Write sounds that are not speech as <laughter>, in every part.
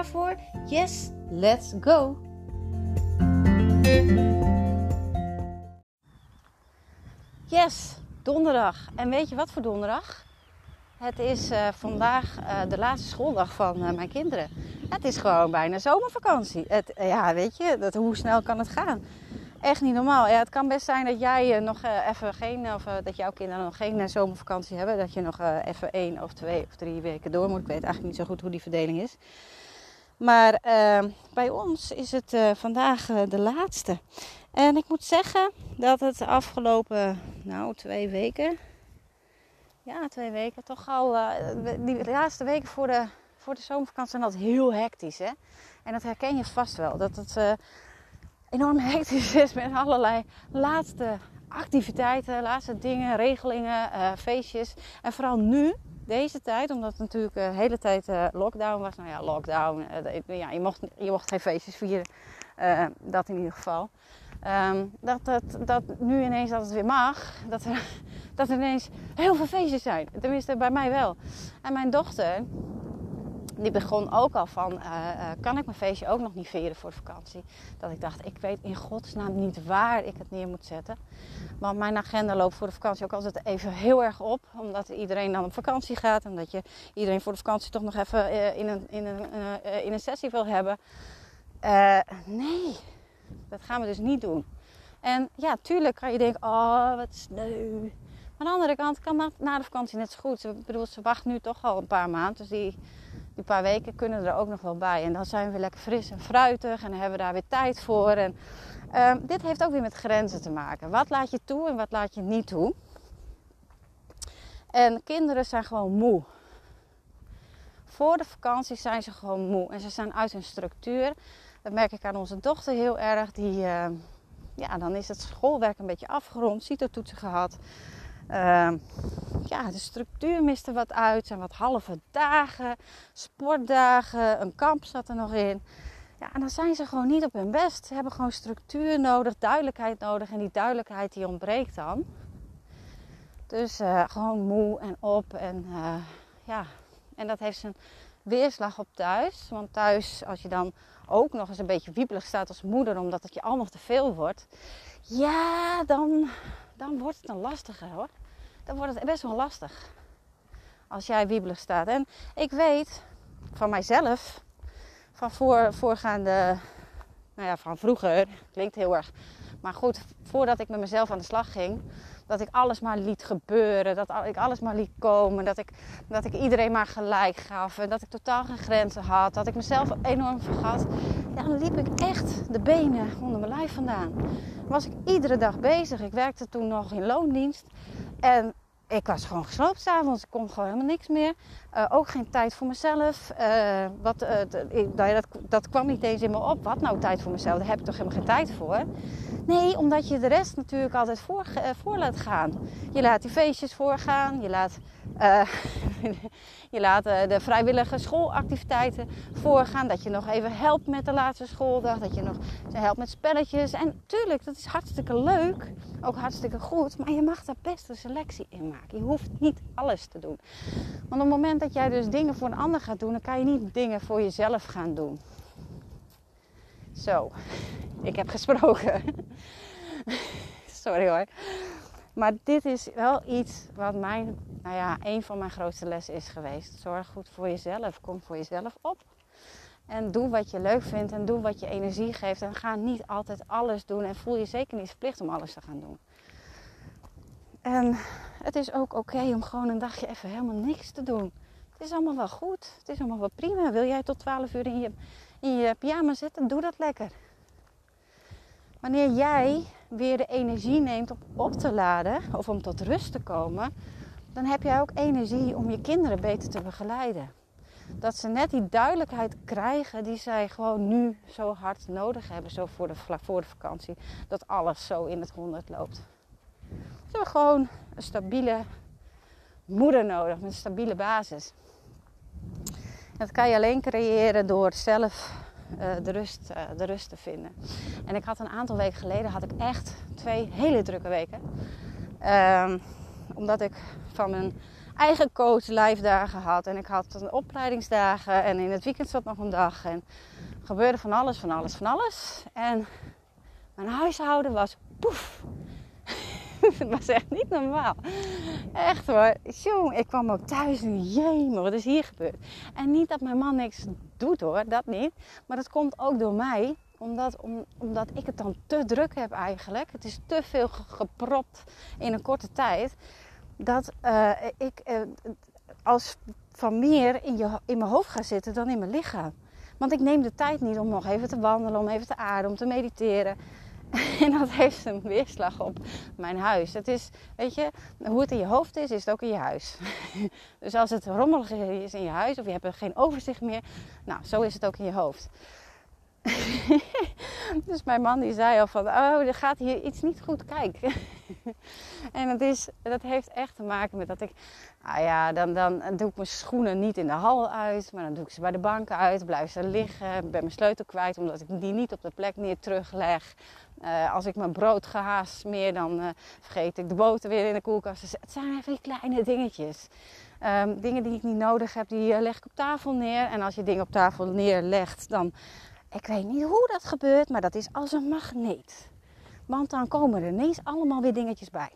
voor? Yes, let's go! Yes, donderdag. En weet je wat voor donderdag? Het is uh, vandaag uh, de laatste schooldag van uh, mijn kinderen. Het is gewoon bijna zomervakantie. Het, ja, weet je, dat, hoe snel kan het gaan? Echt niet normaal. Ja, het kan best zijn dat jij nog even geen, of dat jouw kinderen nog geen zomervakantie hebben. Dat je nog even één of twee of drie weken door moet. Ik weet eigenlijk niet zo goed hoe die verdeling is. Maar bij ons is het vandaag de laatste. En ik moet zeggen dat het de afgelopen nou, twee weken, ja, twee weken, toch al, die laatste weken voor de, voor de zomervakantie zijn dat heel hectisch. Hè? En dat herken je vast wel, dat het enorm <laughs> hectisch is met allerlei laatste activiteiten, laatste dingen, regelingen, feestjes. En vooral nu, deze tijd, omdat het natuurlijk de hele tijd lockdown was. Nou ja, lockdown, ja, je, mocht, je mocht geen feestjes vieren, dat in ieder geval. Um, dat, dat, dat nu ineens dat het weer mag, dat er, <laughs> dat er ineens heel veel feestjes zijn. Tenminste, bij mij wel. En mijn dochter, die begon ook al van, uh, uh, kan ik mijn feestje ook nog niet vieren voor vakantie? Dat ik dacht, ik weet in godsnaam niet waar ik het neer moet zetten. Want mijn agenda loopt voor de vakantie ook altijd even heel erg op. Omdat iedereen dan op vakantie gaat. En dat je iedereen voor de vakantie toch nog even uh, in, een, in, een, in een sessie wil hebben. nee, dat gaan we dus niet doen. En ja, tuurlijk kan je denken, oh wat sneu. Maar aan de andere kant kan na, na de vakantie net zo goed. Ik bedoel, ze wacht nu toch al een paar maanden. Dus die, die paar weken kunnen er ook nog wel bij. En dan zijn we lekker fris en fruitig. En hebben we daar weer tijd voor. En uh, dit heeft ook weer met grenzen te maken. Wat laat je toe en wat laat je niet toe? En kinderen zijn gewoon moe. Voor de vakantie zijn ze gewoon moe. En ze zijn uit hun structuur. Dat merk ik aan onze dochter heel erg. Die, uh, ja, dan is het schoolwerk een beetje afgerond, CITO-toetsen gehad. Uh, ja, de structuur miste wat uit. zijn wat halve dagen, sportdagen, een kamp zat er nog in. Ja, en dan zijn ze gewoon niet op hun best. Ze hebben gewoon structuur nodig, duidelijkheid nodig. En die duidelijkheid die ontbreekt dan. Dus uh, gewoon moe en op. En uh, ja, en dat heeft zijn weerslag op thuis. Want thuis, als je dan ook nog eens een beetje wiebelig staat als moeder, omdat het je allemaal te veel wordt. Ja, dan, dan wordt het een lastige hoor. Dan wordt het best wel lastig. Als jij wiebelig staat. En ik weet van mijzelf, van voor, voorgaande, nou ja, van vroeger, klinkt heel erg. Maar goed, voordat ik met mezelf aan de slag ging, dat ik alles maar liet gebeuren. Dat ik alles maar liet komen. Dat ik, dat ik iedereen maar gelijk gaf. En dat ik totaal geen grenzen had. Dat ik mezelf enorm vergat. Ja, dan liep ik echt de benen onder mijn lijf vandaan. Was ik iedere dag bezig. Ik werkte toen nog in loondienst. En ik was gewoon gesloopt s'avonds. Ik kon gewoon helemaal niks meer. Uh, ook geen tijd voor mezelf. Uh, wat, uh, dat, dat kwam niet eens in me op. Wat nou tijd voor mezelf? Daar heb ik toch helemaal geen tijd voor. Nee, omdat je de rest natuurlijk altijd voor, voor laat gaan. Je laat die feestjes voorgaan. Je laat, <laughs> je laat de vrijwillige schoolactiviteiten voorgaan. Dat je nog even helpt met de laatste schooldag. Dat je nog helpt met spelletjes. En tuurlijk, dat is hartstikke leuk. Ook hartstikke goed. Maar je mag daar best een selectie in maken. Je hoeft niet alles te doen. Want op het moment dat jij dus dingen voor een ander gaat doen, dan kan je niet dingen voor jezelf gaan doen. Zo, ik heb gesproken. <laughs> Sorry hoor. Maar dit is wel iets wat mijn, nou ja, een van mijn grootste lessen is geweest. Zorg goed voor jezelf. Kom voor jezelf op. En doe wat je leuk vindt en doe wat je energie geeft. En ga niet altijd alles doen. En voel je zeker niet verplicht om alles te gaan doen. En het is ook oké om gewoon een dagje even helemaal niks te doen. Het is allemaal wel goed. Het is allemaal wel prima. Wil jij tot 12 uur in je, in je pyjama zitten? Doe dat lekker. Wanneer jij weer de energie neemt om op te laden of om tot rust te komen, dan heb jij ook energie om je kinderen beter te begeleiden. Dat ze net die duidelijkheid krijgen die zij gewoon nu zo hard nodig hebben, zo voor de, voor de vakantie, dat alles zo in het honderd loopt. Hebben gewoon een stabiele moeder nodig een stabiele basis. Dat kan je alleen creëren door zelf uh, de, rust, uh, de rust te vinden. En ik had een aantal weken geleden had ik echt twee hele drukke weken. Uh, omdat ik van mijn eigen coach live dagen had. En ik had een opleidingsdagen. En in het weekend zat nog een dag. En gebeurde van alles, van alles, van alles. En mijn huishouden was poef. <laughs> Het was echt niet normaal. Echt hoor. Ik kwam ook thuis en wat is hier gebeurd? En niet dat mijn man niks doet hoor, dat niet. Maar dat komt ook door mij. Omdat, omdat ik het dan te druk heb eigenlijk. Het is te veel gepropt in een korte tijd. Dat uh, ik uh, als van meer in, je, in mijn hoofd ga zitten dan in mijn lichaam. Want ik neem de tijd niet om nog even te wandelen, om even te aarden, om te mediteren. <laughs> En dat heeft een weerslag op mijn huis. Het is, weet je, hoe het in je hoofd is, is het ook in je huis. <laughs> Dus als het rommelig is in je huis of je hebt geen overzicht meer, nou, zo is het ook in je hoofd. <laughs> dus mijn man die zei al van, oh, er gaat hier iets niet goed kijken. <laughs> en dat, is, dat heeft echt te maken met dat ik, ah ja, dan, dan doe ik mijn schoenen niet in de hal uit, maar dan doe ik ze bij de bank uit, blijf ze liggen, ben mijn sleutel kwijt omdat ik die niet op de plek neer terugleg. Uh, als ik mijn brood gehaast smeer, dan uh, vergeet ik de boter weer in de koelkast. Het zijn even kleine dingetjes. Um, dingen die ik niet nodig heb, die uh, leg ik op tafel neer. En als je dingen op tafel neerlegt, dan ik weet niet hoe dat gebeurt, maar dat is als een magneet. Want dan komen er ineens allemaal weer dingetjes bij.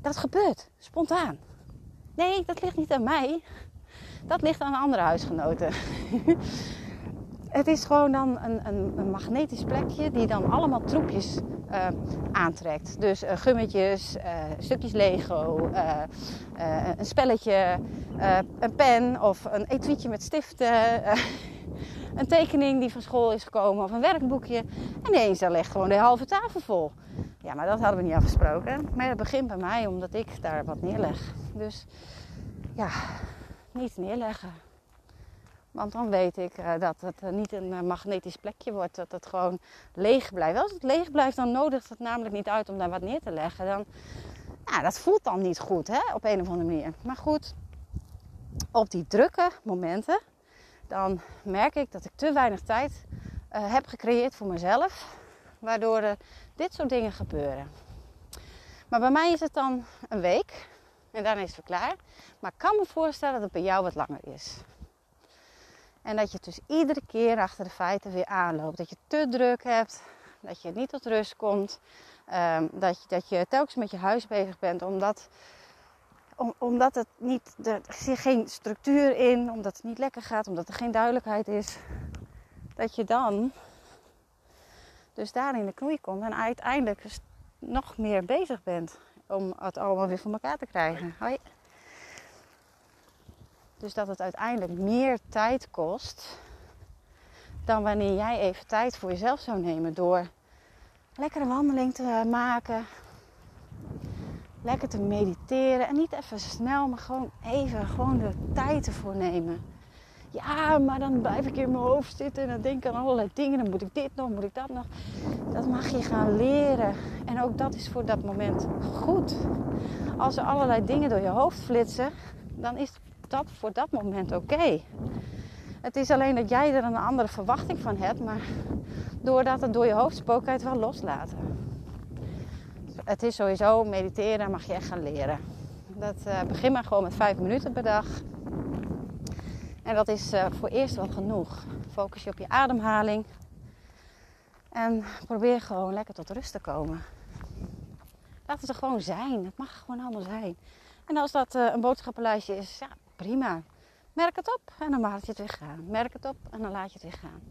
Dat gebeurt, spontaan. Nee, dat ligt niet aan mij. Dat ligt aan andere huisgenoten. <laughs> het is gewoon dan een, een, een, magnetisch plekje die dan allemaal troepjes uh, aantrekt. Dus uh, gummetjes, uh, stukjes Lego, een spelletje, een pen of een etuietje met stiften <laughs> een tekening die van school is gekomen of een werkboekje. En ineens daar ligt gewoon de halve tafel vol. Ja, maar dat hadden we niet afgesproken. Maar het begint bij mij omdat ik daar wat neerleg. Dus ja, niet neerleggen. Want dan weet ik uh, dat het niet een uh, magnetisch plekje wordt. Dat het gewoon leeg blijft. Als het leeg blijft, dan nodigt het namelijk niet uit om daar wat neer te leggen. Dan, ja, dat voelt dan niet goed hè, op een of andere manier. Maar goed, op die drukke momenten dan merk ik dat ik te weinig tijd uh, heb gecreëerd voor mezelf. Waardoor dit soort dingen gebeuren. Maar bij mij is het dan een week. En daarna is het klaar. Maar ik kan me voorstellen dat het bij jou wat langer is. En dat je dus iedere keer achter de feiten weer aanloopt. Dat je te druk hebt. Dat je niet tot rust komt. Um, dat, je, dat je telkens met je huis bezig bent. Omdat omdat het niet, er zit geen structuur in, omdat het niet lekker gaat, omdat er geen duidelijkheid is, dat je dan dus daar in de knoei komt en uiteindelijk dus nog meer bezig bent om het allemaal weer voor elkaar te krijgen. Hoi. Dus dat het uiteindelijk meer tijd kost dan wanneer jij even tijd voor jezelf zou nemen door lekkere wandeling te maken, lekker te mediteren. En niet even snel, maar gewoon even gewoon de tijd ervoor nemen. Ja, maar dan blijf ik in mijn hoofd zitten en dan denk ik aan allerlei dingen. Dan moet ik dit nog, moet ik dat nog. Dat mag je gaan leren. En ook dat is voor dat moment goed. Als er allerlei dingen door je hoofd flitsen, dan is dat voor dat moment oké. Het is alleen dat jij er een andere verwachting van hebt, maar doordat het door je hoofd spookt, kan je het wel loslaten het is sowieso mediteren, mag je echt gaan leren. Dat uh, begin maar gewoon met vijf minuten per dag. En dat is uh, voor eerst wel genoeg. Focus je op je ademhaling. En probeer gewoon lekker tot rust te komen. Laat het er gewoon zijn. Het mag gewoon allemaal zijn. En als dat uh, een boodschappenlijstje is, ja, prima. Merk het op en dan laat je het weer gaan. Merk het op en dan laat je het weer gaan.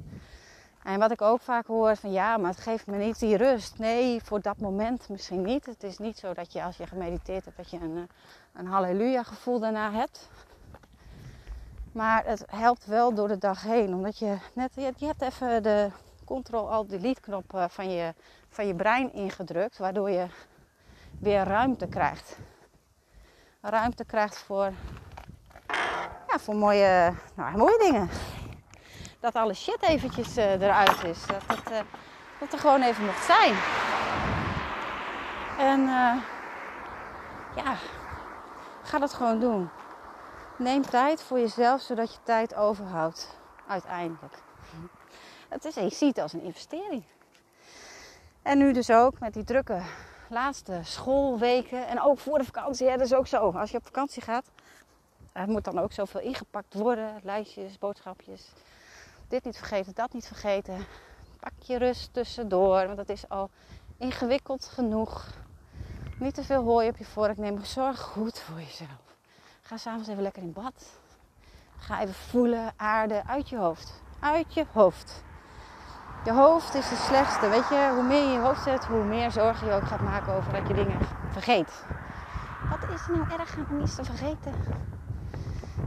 En wat ik ook vaak hoor van ja, maar het geeft me niet die rust. Nee, voor dat moment misschien niet. Het is niet zo dat je als je gemediteerd hebt, dat je een, eh, een halleluja gevoel daarna hebt. Maar het helpt wel door de dag heen. Omdat je net, je hebt even de Ctrl-Alt-Delete knop eh, van je, van je brein ingedrukt. Waardoor je weer ruimte krijgt. Ruimte krijgt voor, ja, voor mooie, nou, mooie dingen. Dat alle shit eventjes uh, eruit is. Dat het, uh, dat er gewoon even mocht zijn. En ja, ga dat gewoon doen. Neem tijd voor jezelf, zodat je tijd overhoudt. Uiteindelijk. Het is, je ziet het als een investering. En nu dus ook met die drukke laatste schoolweken. En ook voor de vakantie. Hè, dat is ook zo. Als je op vakantie gaat. Er moet dan ook zoveel ingepakt worden. Lijstjes, boodschapjes. Dit niet vergeten, dat niet vergeten. Pak je rust tussendoor. Want dat is al ingewikkeld genoeg. Niet te veel hooi op je vork. Neem zorg goed voor jezelf. Ga s'avonds even lekker in bad. Ga even voelen, aarde uit je hoofd. Uit je hoofd. Je hoofd is de slechtste. Weet je, hoe meer je je hoofd zet, hoe meer zorgen je ook gaat maken over dat je dingen vergeet. Wat is er nou erg om iets te vergeten?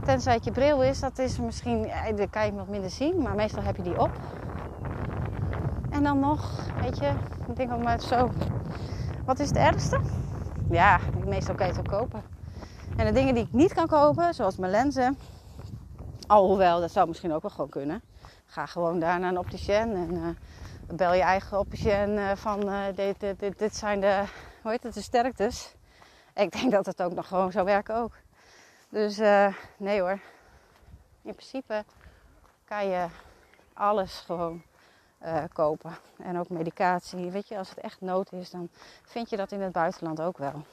Tenzij het je bril is, dat is misschien, dan kan je wat minder zien, maar meestal heb je die op. En dan nog, weet je, ik denk maar zo. Wat is het ergste? Ja, meestal kan je het ook kopen. En de dingen die ik niet kan kopen, zoals mijn lenzen. Alhoewel, dat zou misschien ook wel gewoon kunnen. Ga gewoon daar naar een opticien en uh, bel je eigen opticien uh, van dit, dit, dit, dit, zijn de, hoe heet het, de sterktes. Ik denk dat het ook nog gewoon zou werken ook. Dus nee hoor. In principe kan je alles gewoon kopen. En ook medicatie. Weet je, als het echt nood is, dan vind je dat in het buitenland ook wel.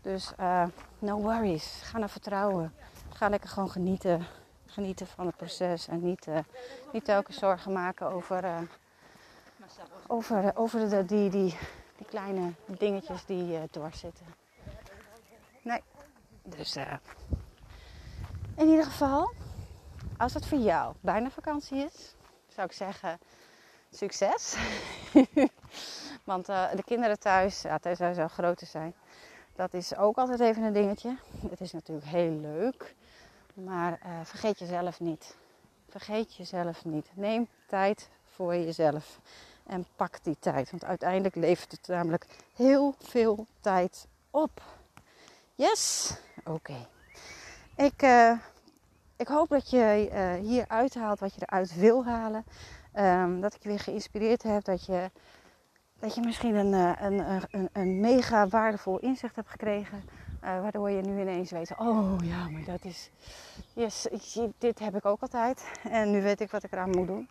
Dus uh, no worries. Ga naar vertrouwen. Ga lekker gewoon genieten. Genieten van het proces. En niet, niet telkens zorgen maken over, over, over de, die, die, die kleine dingetjes die dwars zitten. Nee. Dus in ieder geval, als het voor jou bijna vakantie is, zou ik zeggen succes. <laughs> Want de kinderen thuis, ja, tenzij ze groter zijn, dat is ook altijd even een dingetje. Het is natuurlijk heel leuk. Maar uh, vergeet jezelf niet. Vergeet jezelf niet. Neem tijd voor jezelf. En pak die tijd. Want uiteindelijk levert het namelijk heel veel tijd op. Yes? Oké. Ik, uh, ik hoop dat je uh, hier uithaalt wat je eruit wil halen. Um, dat ik je weer geïnspireerd heb. Dat je dat je misschien een, eh, een, een, een mega waardevol inzicht hebt gekregen. Waardoor je nu ineens weet, oh ja, maar dat is, yes, dit heb ik ook altijd. En nu weet ik wat ik eraan moet doen.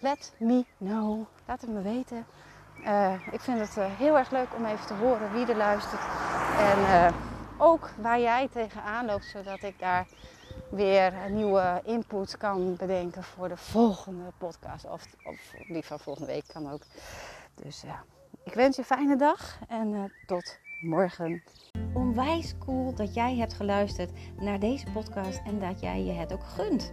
Let me know. Laat het me weten. Ik vind het heel erg leuk om even te horen wie er luistert. En ook waar jij tegenaan loopt, zodat ik daar weer nieuwe input kan bedenken voor de volgende podcast. Of, of van volgende week kan ook. Dus ja, ik wens je een fijne dag en uh, tot morgen. Onwijs cool dat jij hebt geluisterd naar deze podcast en dat jij je het ook gunt.